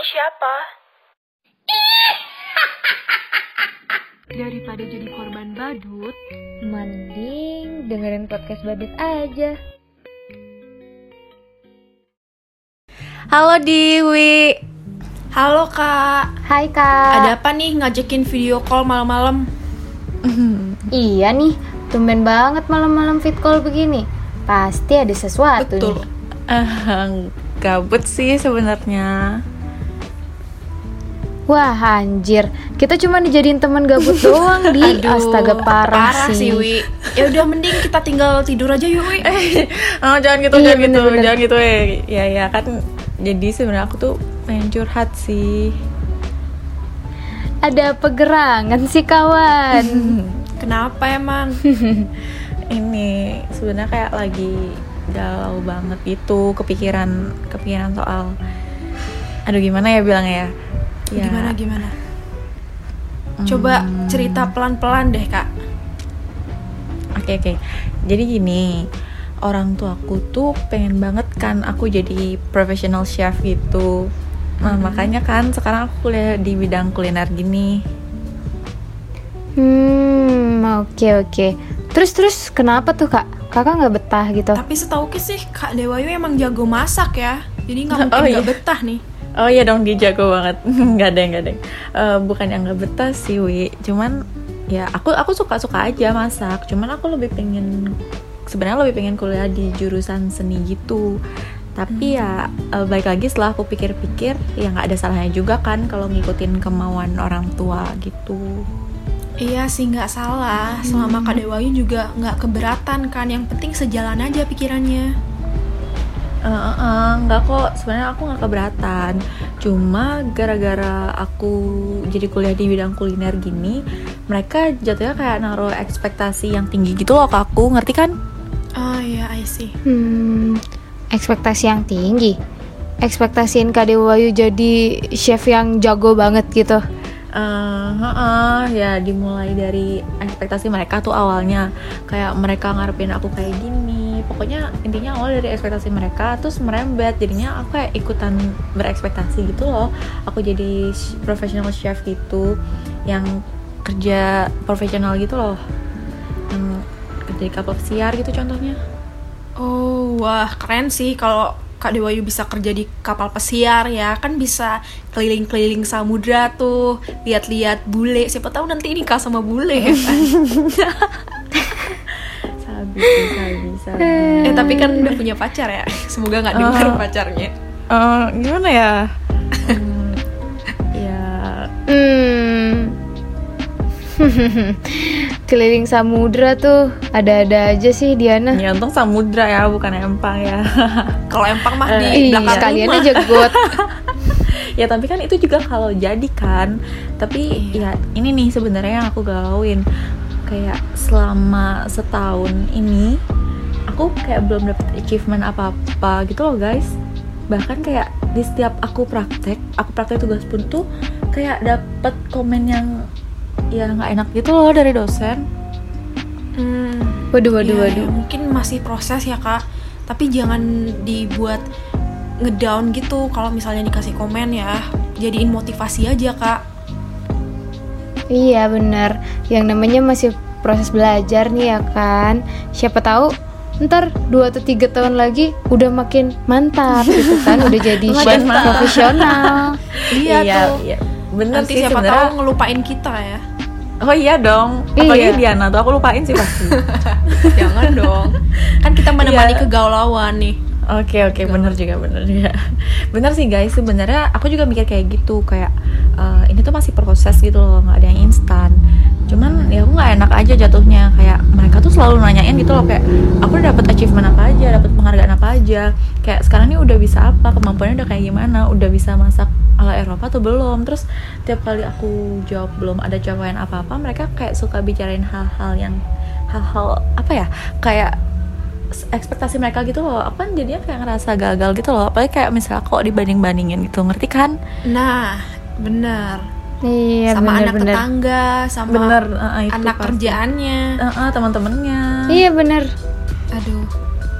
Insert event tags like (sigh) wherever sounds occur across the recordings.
ini siapa? (laughs) Daripada jadi korban badut, Mending dengerin podcast badut aja. Halo Dewi. Halo kak, Hai kak. ada apa nih ngajakin video call malam-malam? (laughs) Iya nih, tumben banget malam-malam fit call begini. Pasti ada sesuatu Betul. nih. Eh, gabut sih sebenarnya. Wah anjir, kita cuma dijadiin teman gabut (laughs) doang di Aduh, Astaga parah, parah sih Wi. Ya udah mending kita tinggal tidur aja yuk Wi. (laughs) oh, jangan gitu, Iya, jangan gitu, bener-bener. jangan gitu eh. Ya ya kan. Jadi sebenarnya aku tuh pengen curhat sih. Ada pegerangan sih kawan. (laughs) Kenapa emang? Ini sebenarnya kayak lagi galau banget gitu, kepikiran kepikiran soal aduh gimana ya bilangnya ya? Ya, Gimana gimana? Coba hmm, cerita pelan-pelan deh kak. Oke oke. Jadi gini, orang tua aku tuh pengen banget kan aku jadi professional chef gitu. Nah, makanya kan sekarang aku kuliah di bidang kuliner gini. Hmm, oke oke. Terus terus kenapa tuh kak? Kakak nggak betah gitu? Tapi setauku sih kak Dewayu emang jago masak ya. Jadi nggak (laughs) mungkin Oh, nggak iya. betah nih. Oh iya dong dia jago banget. (laughs) nggak ada nggak ada. Eh, bukan yang nggak betah sih Wi. Cuman ya aku aku suka suka aja masak. Cuman aku lebih pengen sebenarnya lebih pengen kuliah di jurusan seni gitu. Tapi ya eh, baik lagi setelah aku pikir-pikir ya nggak ada salahnya juga kan kalau ngikutin kemauan orang tua gitu. Iya sih nggak salah. Selama kak Dewayu juga nggak keberatan kan. Yang penting sejalan aja pikirannya. Eh, eh, eh, nggak kok sebenarnya aku nggak keberatan cuma gara-gara aku jadi kuliah di bidang kuliner gini mereka jatuhnya kayak naruh ekspektasi yang tinggi gitu loh ke aku ngerti kan Oh iya, I see. Hmm, ekspektasi yang tinggi. Ekspektasiin Kak Dewa Wayu jadi chef yang jago banget gitu. Eh, heeh, ya dimulai dari ekspektasi mereka tuh awalnya kayak mereka ngarepin aku kayak gini pokoknya intinya awal dari ekspektasi mereka terus merembet jadinya aku kayak ikutan berekspektasi gitu loh. Aku jadi professional chef gitu yang kerja profesional gitu loh. Yang kerja di kapal pesiar gitu contohnya. Oh, wah keren sih kalau Kak Dewayu bisa kerja di kapal pesiar ya. Kan bisa keliling-keliling samudra tuh lihat-lihat bule. Siapa tahu nanti nikah sama bule. ya (laughs) kan? Sabi sih, sabi sabi eh tapi kan udah punya pacar ya semoga nggak denger Oh. pacarnya Eh, gimana ya Hmm, ya Hmm. (laughs) Keliling samudra tuh ada-ada aja sih Diana. Ya untung samudra ya, bukan empang ya. (laughs) kalau empang mah di Eh, Iya, belakang sekalian rumah aja got. (laughs) ya tapi kan itu juga kalau jadi kan. Tapi ya ini nih sebenarnya yang aku galauin. Kayak selama setahun ini aku kayak belum dapet achievement apa-apa gitu loh guys. Bahkan kayak di setiap aku praktek, aku praktek tugas pun tuh kayak dapet komen yang ya nggak enak gitu loh dari dosen. Hmm, Waduh, waduh, iya, waduh. ya, mungkin masih proses ya kak tapi jangan dibuat ngedown gitu kalau misalnya dikasih komen ya jadiin motivasi aja kak Iya bener. Yang namanya masih proses belajar nih ya kan. Siapa tahu ntar 2 atau tiga tahun lagi udah makin mantap gitu kan (laughs) udah jadi chef profesional (laughs) iya, tuh iya. Bener nanti sih siapa sebenarnya. tahu ngelupain kita ya Oh iya dong, Iya. apalagi Diana tuh aku lupain sih pasti. (laughs) jangan dong kan kita menemani Iya. kegalauan nih Oke oke bener juga bener juga. (laughs) Bener sih guys sebenarnya aku juga mikir kayak gitu kayak eh, ini tuh masih proses gitu loh nggak ada yang instan. Cuman ya aku nggak enak aja jatuhnya kayak mereka tuh selalu nanyain gitu loh kayak aku udah dapet achievement apa aja, dapet penghargaan apa aja. Kayak sekarang ini udah bisa apa, kemampuannya udah kayak gimana, udah bisa masak ala Eropa atau belum. Terus tiap kali aku jawab belum ada capaian apa-apa, mereka kayak suka bicarain hal-hal yang hal-hal apa ya kayak ekspektasi mereka gitu loh aku kan jadinya kayak ngerasa gagal gitu loh apalagi kayak misalnya kok dibanding bandingin gitu ngerti kan nah bener Iya sama anak bener-bener. tetangga sama bener eh, itu anak pasti. kerjaannya Eh, eh, teman-temannya Iya bener. aduh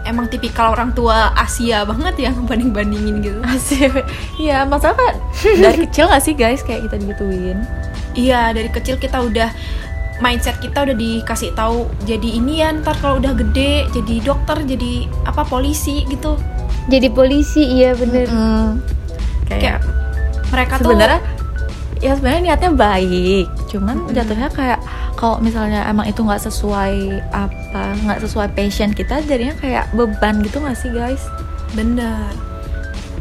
emang tipikal orang tua Asia banget ya banding bandingin gitu (laughs) Asik. Iya, masalah kan dari kecil gak sih guys kayak kita digituin. iya dari kecil kita udah mindset kita udah dikasih tahu jadi ini ya ntar kalau udah gede jadi dokter jadi apa polisi gitu. Jadi polisi iya bener. Mm. Kayak, kayak mereka tuh sebenarnya ya sebenarnya niatnya baik, cuman jatuhnya kayak kalau misalnya emang itu nggak sesuai apa nggak sesuai passion kita jadinya kayak beban gitu nggak sih guys? bener.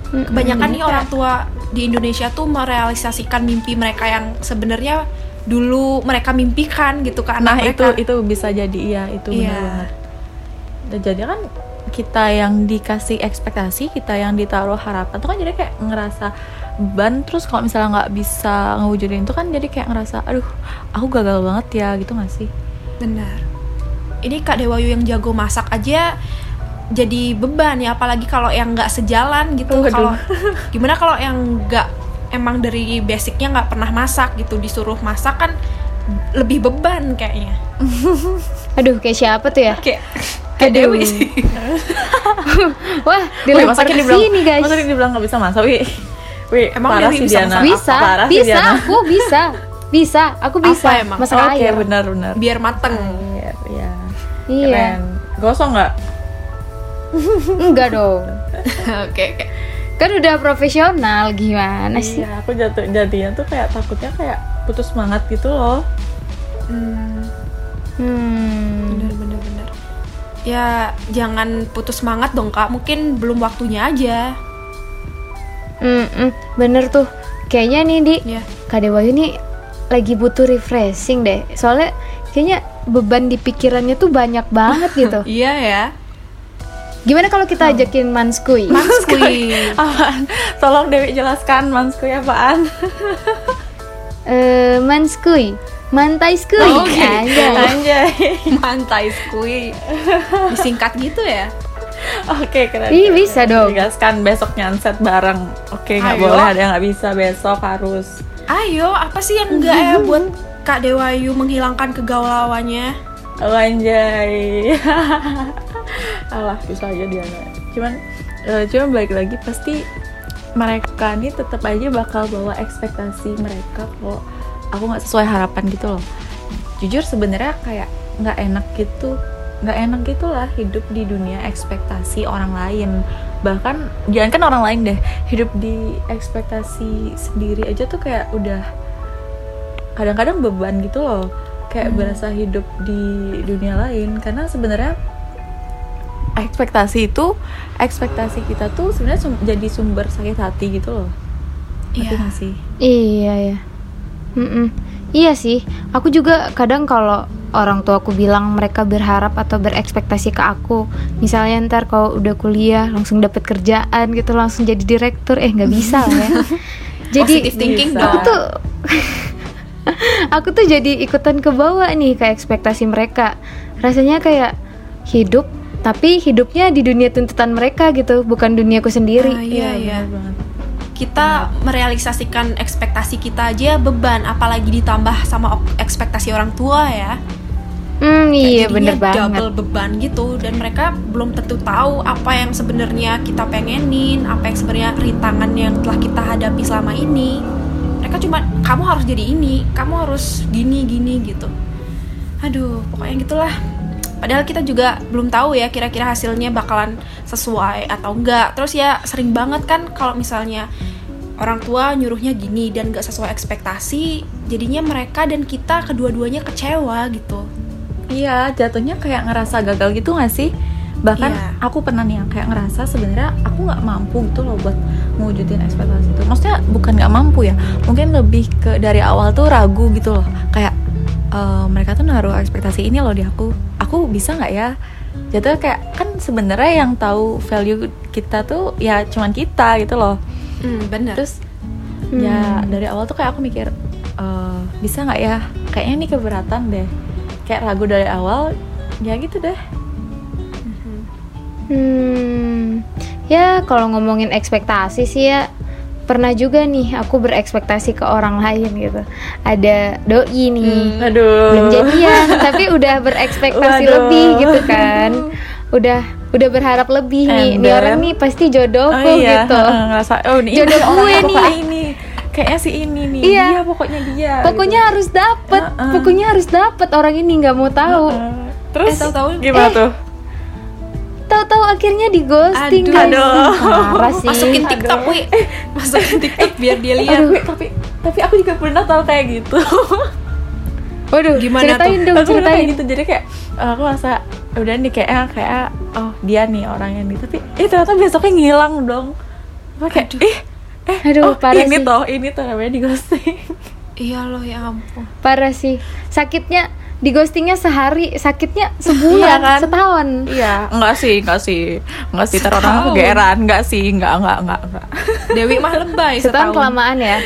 Kebanyakan nih orang tua di Indonesia tuh merealisasikan mimpi mereka yang sebenarnya dulu mereka mimpikan gitu ke Nah anak itu mereka itu bisa jadi iya itu benar Iya. banget. Dan jadi kan kita yang dikasih ekspektasi, kita yang ditaruh harapan tuh kan jadi kayak ngerasa beban terus kalau misalnya nggak bisa ngewujudin itu kan jadi kayak ngerasa aduh aku gagal banget ya gitu nggak sih? benar ini kak Dewayu yang jago masak aja jadi beban ya apalagi kalau yang nggak sejalan gitu kalau gimana kalau yang nggak emang dari basicnya nggak pernah masak gitu disuruh masak kan lebih beban kayaknya (laughs) aduh kayak siapa tuh ya kayak kayak. Dewi sih (laughs) wah dilempar ke sini guys masa dibilang nggak bisa masak, wih. Wih, Emang parah Dewi sih bisa Diana. masak? bisa Parah sih bisa Diana. aku bisa bisa aku bisa Apa emang? masak Oke, air benar-benar. biar mateng Air, iya. iya Keren. Gosong nggak? (laughs) enggak dong oke oke kan udah profesional gimana sih? Iya, aku jatuh jadinya tuh kayak takutnya kayak putus semangat gitu loh. hmm, hmm. Bener bener bener. Ya jangan putus semangat dong kak. Mungkin belum waktunya aja. Mm-mm, bener tuh. Kayaknya nih di ya Kak Dewayu nih lagi butuh refreshing deh. Soalnya kayaknya beban di pikirannya tuh banyak banget (laughs) gitu. Iya ya gimana kalau kita ajakin Manskui Manskui Apaan? Tolong Dewi jelaskan manskuy apaan? (laughs) Eh, Manskui mantai skui Oh, gitu. Anjay. Anjay. (laughs) mantai skui disingkat gitu ya Oke, keren. Ih, bisa dong. Jelaskan besok nyanset bareng. Oke, nggak Ayo. boleh ada yang nggak bisa besok harus. ayo apa sih yang enggak ya (laughs) buat kak Dewayu menghilangkan kegaulauannya Oh, anjay. Alah, bisa aja Diana. Cuman eh, cuman balik lagi pasti mereka nih tetap aja bakal bawa ekspektasi mereka kalau aku nggak sesuai harapan gitu loh. Jujur sebenarnya kayak nggak enak gitu, nggak enak gitulah hidup di dunia ekspektasi orang lain. Bahkan jangan kan orang lain deh, hidup di ekspektasi sendiri aja tuh kayak udah kadang-kadang beban gitu loh kayak berasa hidup di dunia lain karena sebenarnya ekspektasi itu ekspektasi kita tuh sebenarnya sum- jadi sumber sakit hati gitu loh. Iya. sih? Iya ya Mm-mm. iya sih. Aku juga kadang kalau orang tua aku bilang mereka berharap atau berekspektasi ke aku misalnya ntar kalau udah kuliah langsung dapet kerjaan gitu langsung jadi direktur eh nggak bisa lah ya. (laughs) Jadi Positive thinking bisa. aku tuh (laughs) aku tuh jadi ikutan ke bawah nih ke ekspektasi mereka. Rasanya kayak hidup tapi hidupnya di dunia tuntutan mereka gitu bukan duniaku sendiri. Ah, iya iya banget. Kita merealisasikan ekspektasi kita aja beban. Apalagi ditambah sama ekspektasi orang tua ya. Hmm iya bener banget. double beban gitu. Dan mereka belum tentu tahu apa yang sebenarnya kita pengenin apa yang sebenarnya rintangan yang telah kita hadapi selama ini. Mereka cuma kamu harus jadi ini kamu harus gini gini gitu. Aduh pokoknya gitulah padahal kita juga belum tahu ya kira-kira hasilnya bakalan sesuai atau enggak. Terus ya sering banget kan kalau misalnya orang tua nyuruhnya gini dan gak sesuai ekspektasi jadinya mereka dan kita kedua-duanya kecewa gitu. Iya jatuhnya kayak ngerasa gagal gitu nggak sih? Bahkan Iya. aku pernah nih yang kayak ngerasa sebenarnya aku nggak mampu gitu loh buat mewujudin ekspektasi itu. Maksudnya bukan nggak mampu ya mungkin lebih ke dari awal tuh ragu gitu loh. Kayak eh, mereka tuh naruh ekspektasi ini loh di aku aku bisa nggak ya? Jatuh kayak kan sebenarnya yang tahu value kita tuh ya cuman kita gitu loh. Hmm, bener. Terus Hmm. ya dari awal tuh kayak aku mikir eh, bisa nggak ya? Kayaknya ini keberatan deh. Kayak ragu dari awal ya gitu deh. Hmm, ya kalau ngomongin ekspektasi sih ya pernah juga nih aku berekspektasi ke orang lain gitu. Ada doi nih, aduh belum jadian tapi udah berekspektasi Waduh. lebih gitu kan. udah udah berharap lebih nih And nih orang nih pasti jodohku oh iya gitu ngerasa oh ini Jodoh gue nih. kayak ini kayaknya si ini nih Iya. dia pokoknya dia pokoknya harus dapet Heeh. pokoknya harus dapet orang ini nggak mau gitu. tahu Heeh. terus Eh, tahu-tahu gimana eh, tuh tahu-tahu akhirnya di ghosting Aduh. guys. Aduh. parah sih. Masukin TikTok wi. Masukin TikTok biar dia lihat. Aduh, tapi tapi aku juga pernah tau kayak gitu. Waduh Gimana ceritain dong aku ceritain. gitu. Jadi kayak eh, aku merasa udah nih kayak kayak oh dia nih orangnya nih tapi eh ternyata besoknya ngilang dong. Apa kayak eh eh Aduh, oh, parah ini sih. toh ini tuh namanya di ghosting. Iya loh ya ampun. Parah sih. Sakitnya di ghostingnya sehari sakitnya sebulan Iya kan? setahun. Iya. Enggak sih enggak sih. Enggak sih terus orang kegeeran. Enggak sih enggak enggak enggak enggak. Dewi mah lebay setahun setahun. kelamaan ya?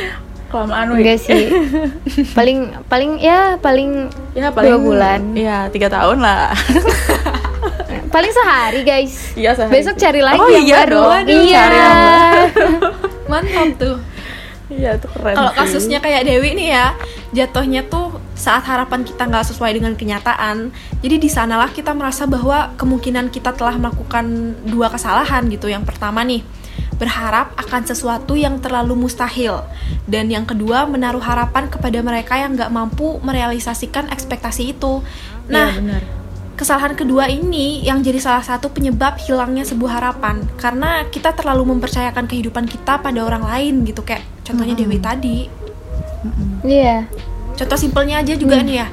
Kelamaan wih. enggak sih. (laughs) Paling paling ya paling ya paling dua bulan. iya tiga tahun lah. (laughs) Paling sehari guys. Iya sehari. besok cari lagi oh, yang iya baru. dong. iya. Cari yang baru. (laughs) mantap tuh. Iya itu keren kalau kasusnya kayak Dewi nih ya jatuhnya tuh saat harapan kita nggak sesuai dengan kenyataan jadi di sanalah kita merasa bahwa kemungkinan kita telah melakukan dua kesalahan gitu. Yang pertama nih berharap akan sesuatu yang terlalu mustahil. Dan yang kedua menaruh harapan kepada mereka yang nggak mampu merealisasikan ekspektasi itu. Nah iya, benar. Kesalahan kedua ini yang jadi salah satu penyebab hilangnya sebuah harapan. Karena kita terlalu mempercayakan kehidupan kita pada orang lain gitu kayak contohnya Dewi tadi. iya Contoh simpelnya aja juga nih ya.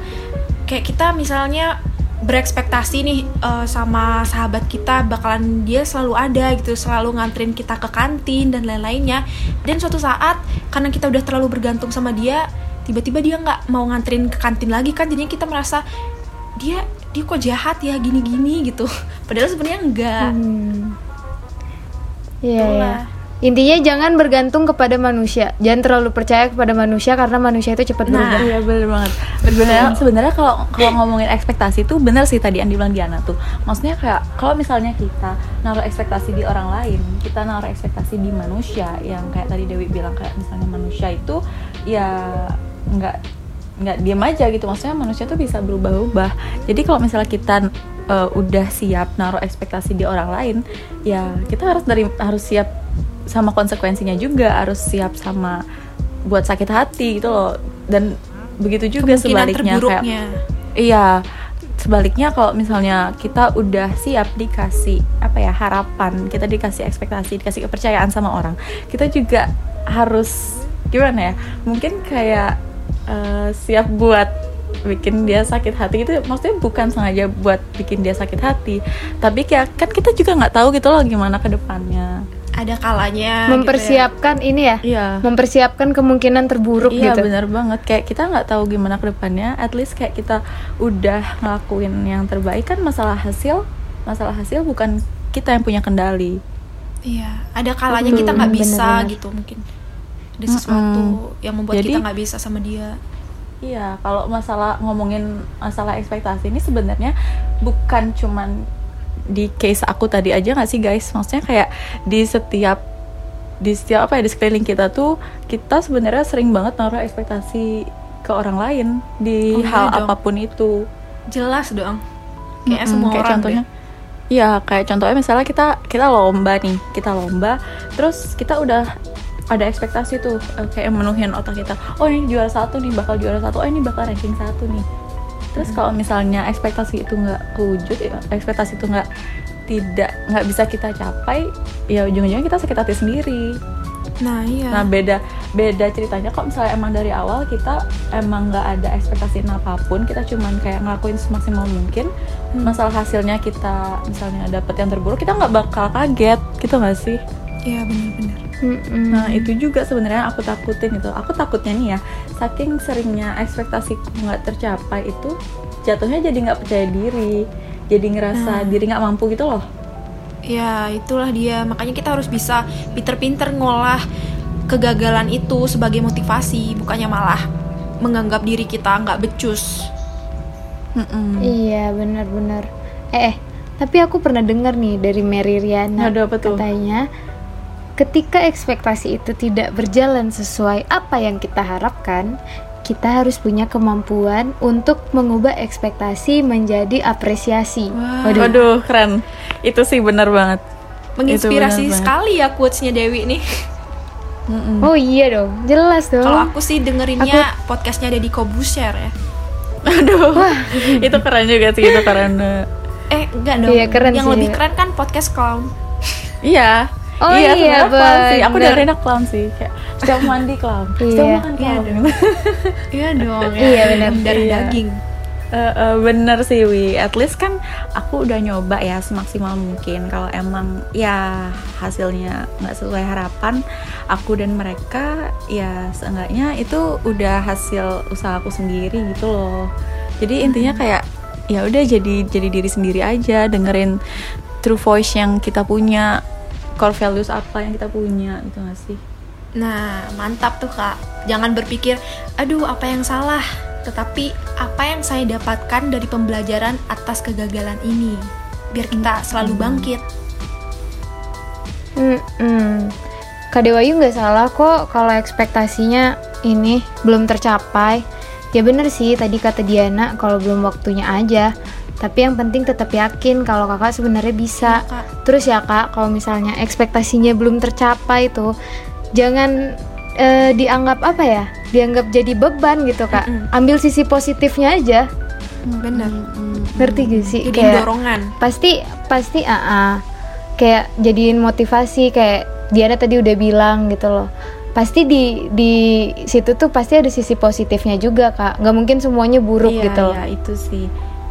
Kayak kita misalnya berekspektasi nih eh, sama sahabat kita bakalan dia selalu ada gitu, selalu nganterin kita ke kantin dan lain-lainnya. Dan suatu saat karena kita udah terlalu bergantung sama dia, tiba-tiba dia nggak mau nganterin ke kantin lagi kan jadinya kita merasa dia dia kok jahat ya gini-gini gitu. (laughs) Padahal sebenarnya enggak. Hmm. Itulah. iya. Intinya jangan bergantung kepada manusia. Jangan terlalu percaya kepada manusia karena manusia itu cepat Nah, berubah. Iya bener banget. Sebenarnya sebenarnya kalau kalau ngomongin ekspektasi itu bener sih tadi yang dibilang Diana tuh. Maksudnya kayak kalau misalnya kita naruh ekspektasi di orang lain, kita naruh ekspektasi di manusia yang kayak tadi Dewi bilang kayak misalnya manusia itu ya nggak nggak diam aja gitu. Maksudnya manusia tuh bisa berubah-ubah. Jadi kalau misalnya kita eh, udah siap naruh ekspektasi di orang lain, ya kita harus dari harus siap sama konsekuensinya juga, harus siap sama buat sakit hati gitu loh. Dan begitu juga sebaliknya kayak. Iya, sebaliknya kalau misalnya kita udah siap dikasih apa ya harapan, kita dikasih ekspektasi, dikasih kepercayaan sama orang, kita juga harus gimana ya? Mungkin kayak eh, siap buat bikin dia sakit hati itu maksudnya bukan sengaja buat bikin dia sakit hati tapi kayak kan kita juga nggak tahu gitu loh gimana ke depannya Ada kalanya gitu ya. Mempersiapkan ini ya. iya Mempersiapkan kemungkinan terburuk iya gitu. bener banget kayak kita nggak tahu gimana ke depannya at least kayak kita udah ngelakuin yang terbaik kan masalah hasil masalah hasil bukan kita yang punya kendali Iya, ada kalanya Hmm, kita nggak bisa bener-bener. gitu mungkin. Ada sesuatu yang membuat Jadi- kita nggak bisa sama dia. iya kalau masalah ngomongin masalah ekspektasi ini sebenarnya bukan cuman di case aku tadi aja nggak sih guys maksudnya kayak di setiap di setiap apa ya di sekeliling kita tuh kita sebenarnya sering banget naruh ekspektasi ke orang lain di Oh, iya hal dong. apa pun itu Jelas dong. Kayaknya Mm-mm, semua kayak orang contohnya deh. Iya, kayak contohnya misalnya kita kita lomba nih, kita lomba, terus kita udah ada ekspektasi tuh eh, kayak menuhin otak kita. Oh ini juara satu nih, bakal juara satu. Oh ini bakal ranking satu nih. Terus kalau misalnya ekspektasi itu nggak kewujud, ya, ekspektasi itu nggak tidak nggak bisa kita capai, ya ujung-ujungnya kita sakit hati sendiri. Nah, iya. Nah beda beda ceritanya kok misalnya emang dari awal kita emang nggak ada ekspektasi apa pun kita cuman kayak ngelakuin semaksimal mungkin Hmm. masalah hasilnya kita misalnya dapet yang terburuk kita nggak bakal kaget gitu nggak sih Iya, benar-benar. Mm-mm. nah itu juga sebenarnya aku takutin itu aku takutnya nih ya saking seringnya ekspektasiku nggak tercapai itu jatuhnya jadi nggak percaya diri jadi ngerasa diri nggak mampu gitu loh Ya, itulah dia. Makanya kita harus bisa pinter-pinter ngolah kegagalan itu sebagai motivasi, bukannya malah menganggap diri kita nggak becus. Mm-mm. Iya benar-benar. Eh, eh, tapi aku pernah dengar nih dari Mary Riana Aduh, apa tuh? katanya ketika ekspektasi itu tidak berjalan sesuai apa yang kita harapkan, kita harus punya kemampuan untuk mengubah ekspektasi menjadi apresiasi. Wah. Waduh. Waduh keren itu sih benar banget Menginspirasi benar banget. sekali ya quotesnya Dewi nih. Mm-mm. Oh iya dong, jelas dong. Kalau aku sih dengerinnya podcastnya Deddy Kobuser ya. aduh (laughs) itu keren juga sih itu banget. Eh enggak dong. Iya, keren Yang sih. lebih keren kan podcast clown. iya Oh iya, sebenarnya clown sih aku bener. dengerin clown sih kayak setiap mandi clown (laughs) setiap Iya. makan clown (laughs) Iya dong. Iya, benar. Dari Iya. daging. Eh, eh, bener sih Wi at least kan aku udah nyoba ya semaksimal mungkin kalau emang ya hasilnya nggak sesuai harapan aku dan mereka ya seenggaknya itu udah hasil usaha aku sendiri gitu loh jadi intinya kayak ya udah jadi jadi diri sendiri aja dengerin true voice yang kita punya core values apa yang kita punya gitu gak sih Nah, mantap tuh kak. Jangan berpikir, aduh apa yang salah. Tetapi apa yang saya dapatkan dari pembelajaran atas kegagalan ini. Biar kita selalu bangkit. Mm-mm. Kak Dewayu nggak salah kok kalau ekspektasinya ini belum tercapai. Ya bener sih tadi kata Diana kalau belum waktunya aja. Tapi yang penting tetap yakin kalau kakak sebenarnya bisa. Iya, Kak. Terus ya kak, kalau misalnya ekspektasinya belum tercapai tuh, jangan eh, dianggap apa ya? Dianggap jadi beban gitu kak. Mm-mm. Ambil sisi positifnya aja. Bener. Ngerti gak sih? Jadi Kayak- dorongan. pasti pasti ah ah. kayak jadiin motivasi kayak Diana tadi udah bilang gitu loh pasti di di situ tuh pasti ada sisi positifnya juga kak nggak mungkin semuanya buruk iya, gitu Iya itu sih.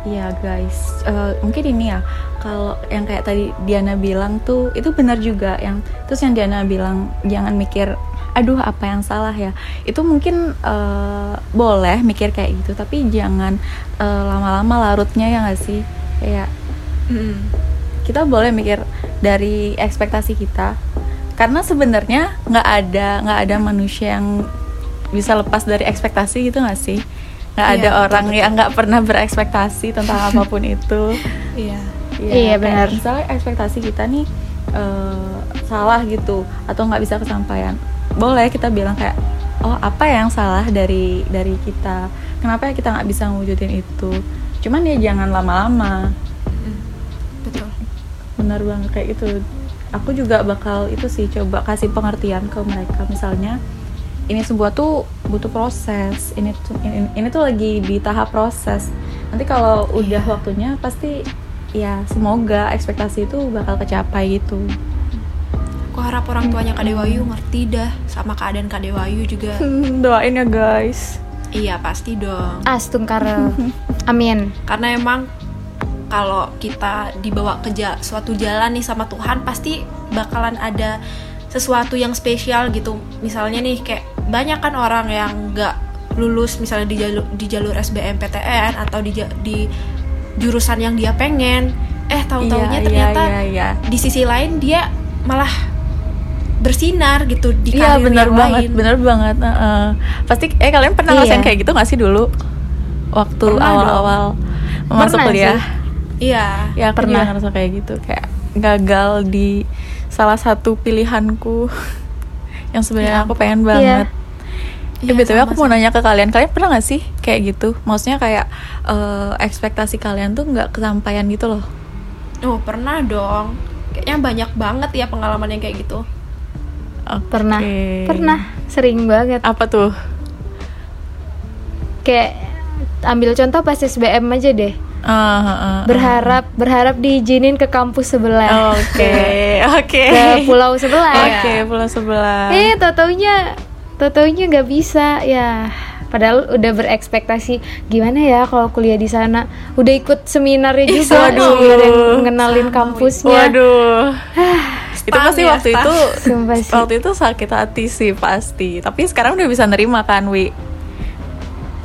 Iya guys, Eh, mungkin ini ya kalau yang kayak tadi Diana bilang tuh itu benar juga yang terus yang Diana bilang jangan mikir aduh apa yang salah ya. Itu mungkin eh, boleh mikir kayak gitu tapi jangan eh, lama-lama larutnya ya nggak sih? Kayak Mm-mm. kita boleh mikir dari ekspektasi kita karena sebenarnya nggak ada nggak ada manusia yang bisa lepas dari ekspektasi gitu nggak sih nggak Iya, ada orang betul. yang nggak pernah berekspektasi tentang (laughs) apa pun itu Iya. Iya, kayak benar. misalnya ekspektasi kita nih eh, salah gitu atau nggak bisa kesampaian boleh kita bilang kayak oh apa yang salah dari dari kita kenapa ya kita nggak bisa ngewujudin itu cuman ya jangan lama-lama Mm. Betul. benar banget kayak gitu aku juga bakal itu sih coba kasih pengertian ke mereka misalnya ini sebuah tuh butuh proses. Ini tuh ini, ini tuh lagi di tahap proses. Nanti kalau udah waktunya pasti ya semoga ekspektasi itu bakal kecapai gitu. Aku harap orang tuanya Kak Dewayu ngerti dah sama keadaan Kak Dewayu juga. doain ya guys. Iya pasti dong. astungkar (laughs) amin. Karena emang kalau kita dibawa ke ja- suatu jalan nih sama Tuhan pasti bakalan ada sesuatu yang spesial gitu. Misalnya nih kayak banyak kan orang yang nggak lulus misalnya di jalur di jalur SBMPTN atau di di jurusan yang dia pengen. Eh tahu-taunya Iya, ternyata iya, iya, iya. di sisi lain dia malah bersinar gitu di Iya karir bener yang banget, lain. bener banget. Heeh. Pasti eh kalian pernah Iya. ngerasain kayak gitu gak sih dulu? Waktu awal-awal masuk Pernah kuliah. sih. Iya. Ya aku Pernah. juga ngerasa kayak gitu, kayak gagal di salah satu pilihanku (laughs) yang sebenarnya Ya aku pengen banget. Iya, Eh, BTW aku mau nanya ke kalian, kalian pernah gak sih kayak gitu? Maksudnya kayak eh, ekspektasi kalian tuh nggak kesampaian gitu loh? Oh pernah dong. Kayaknya banyak banget ya pengalaman yang kayak gitu. Oke. pernah pernah sering banget Apa tuh? kayak ambil contoh pas SBM aja deh Ah, ah, ah. berharap berharap diizinin ke kampus sebelah Oke, (laughs) oke. ke pulau sebelah Oke, pulau sebelah. eh tau-taunya tau-taunya nggak bisa ya padahal udah berekspektasi gimana ya kalau kuliah di sana udah ikut seminarnya juga sama, seminar yang ngenalin kampusnya Waduh. itu pasti ya, waktu itu Sumpah sih. waktu itu sakit hati sih pasti. Tapi sekarang udah bisa nerima kan, Wi?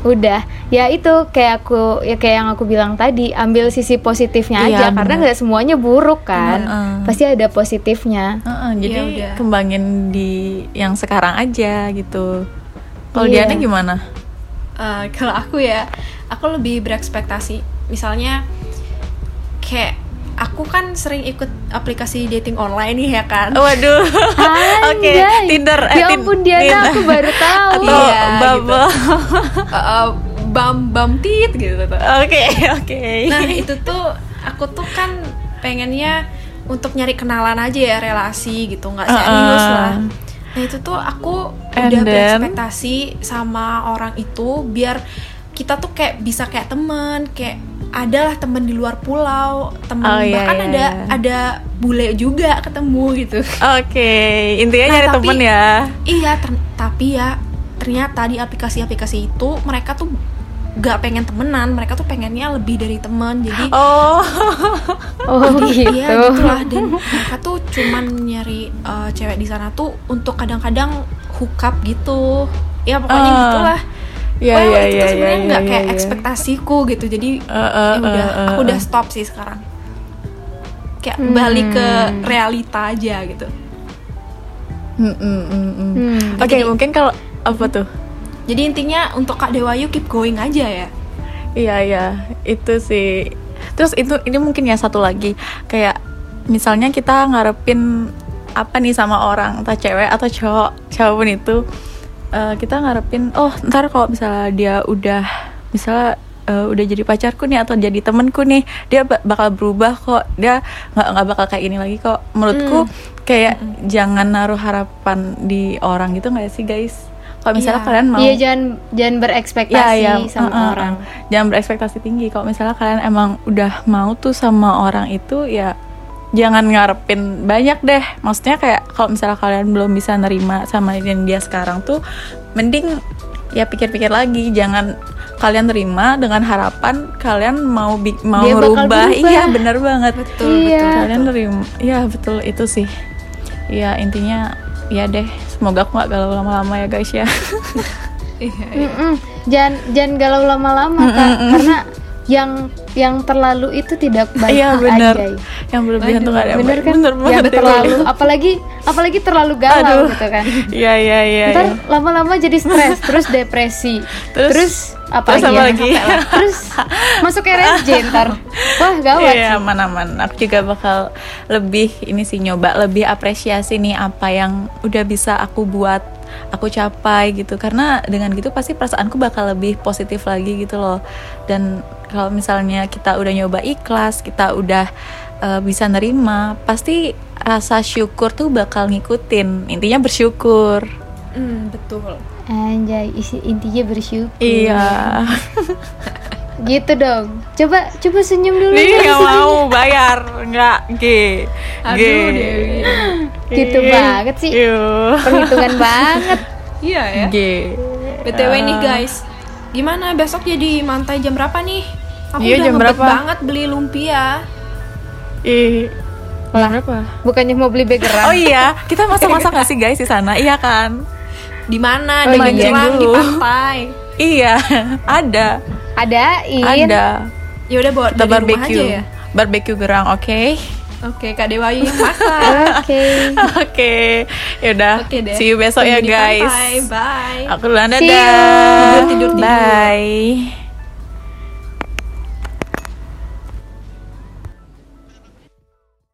Udah ya itu kayak aku ya kayak yang aku bilang tadi ambil sisi positifnya Iya, aja karena bener. nggak semuanya buruk kan Heeh. pasti ada positifnya Heeh, jadi Iya, udah. kembangin di yang sekarang aja gitu. Kalau Iya. Diana gimana? Eh, kalau aku ya, aku lebih berekspektasi. Misalnya kayak aku kan sering ikut aplikasi dating online nih ya kan. Waduh. (laughs) Oke, Anjay. Tinder. eh, ya ampun Diana Tinder. aku baru tahu Atau Iya, Bumble. (laughs) Eh, eh, bam bam tit gitu tuh. Oke, oke. Nah itu tuh aku tuh kan pengennya untuk nyari kenalan aja ya relasi gitu nggak Uh-uh. serius lah nah itu tuh aku And udah then? berekspektasi sama orang itu biar kita tuh kayak bisa kayak temen kayak adalah temen di luar pulau temen Oh, iya, bahkan iya, ada iya. ada bule juga ketemu gitu Oke, intinya Nah, nyari tapi- temen ya. Iya, ter- tapi ya ternyata di aplikasi-aplikasi itu mereka tuh gak pengen temenan, mereka tuh pengennya lebih dari temen. Jadi Oh, (laughs) Oh gitu. iya gitulah dan mereka tuh cuman nyari eh, cewek di sana tuh untuk kadang-kadang hook up gitu. Ya pokoknya Ah. gitulah. Iya, Well, iya, itu iya, tuh sebenarnya iya, nggak iya, kayak iya. ekspektasiku gitu. Jadi Eh, eh, ya udah, eh, eh, aku udah eh. stop sih sekarang. Kayak Hmm. balik ke realita aja gitu. Mm, mm, mm, mm. Hmm. Oke, Jadi- mungkin kalau apa tuh? Jadi intinya untuk Kak Dewayu keep going aja ya. Iya iya itu sih. Terus itu ini mungkin ya satu lagi kayak misalnya kita ngarepin apa nih sama orang entah cewek atau cowok siapa pun itu eh, kita ngarepin oh ntar kalau misalnya dia udah misalnya eh, udah jadi pacarku nih atau jadi temenku nih dia ba- bakal berubah kok dia nggak nggak bakal kayak ini lagi kok menurutku kayak jangan naruh harapan di orang gitu nggak sih guys kalau misalnya Iya. kalian mau Iya jangan jangan berekspektasi Ya, ya, sama uh, uh, uh. orang. Jangan berekspektasi tinggi. Kalau misalnya kalian emang udah mau tuh sama orang itu ya jangan ngarepin banyak deh. Maksudnya kayak kalau misalnya kalian belum bisa nerima sama yang dia sekarang tuh mending ya pikir-pikir lagi. Jangan kalian terima dengan harapan kalian mau bi- mau Dia berubah. Iya, bener banget. Betul, Iya. betul. Kalian terima. Iya, betul itu sih. Ya, intinya ya deh. Semoga aku gak galau lama-lama ya guys ya. (laughs) (laughs) Iya, iya. Jangan jangan galau lama-lama kak, karena yang yang terlalu itu tidak baik (laughs) Iya benar. Anjay. Yang berlebihan tuh gak ada Bener kan? Bener yang banget deh, terlalu (laughs) apalagi apalagi terlalu galau Aduh. gitu kan. (laughs) Iya iya iya. Ntar iya. lama-lama jadi stres, terus depresi, Terus- terus, apa terus lagi? apa ya? lagi? terus masuk RSJ ntar. Wah gawat Iya aman-aman. Aku juga bakal lebih ini sih nyoba lebih apresiasi nih apa yang udah bisa aku buat, aku capai gitu. Karena dengan gitu pasti perasaanku bakal lebih positif lagi gitu loh. Dan kalau misalnya kita udah nyoba ikhlas, kita udah eh, bisa nerima, pasti rasa syukur tuh bakal ngikutin. Intinya bersyukur. Hmm, betul. Anjay, isi intinya bersyukur. Iya. (laughs) Gitu dong. Coba coba senyum dulu. Nih nggak mau bayar, nggak G. G. Gitu banget sih. Yuh. Perhitungan (laughs) banget. Iya ya. G. BTW Ah. nih guys, gimana besok jadi mantai jam berapa nih? Aku Iya, udah jam berapa? banget beli lumpia. Ih. Lah. berapa? Bukannya mau beli background. Oh iya, kita masak-masak nggak sih guys di sana? Iya kan? Di mana? Oh, di iya. Magelang, di Dulu. pantai. Iya, (laughs) ada, Adain. ada. Ya udah bawa Kita rumah aja barbecue, ya. barbecue gerang, oke? Oke, Kak Dewayu yang masak. (laughs) Oke. Oke, yaudah. Oke deh. See you besok ya Tunggu guys. pantai. Bye. Aku duluan dadah. tidur, tidur. Bye.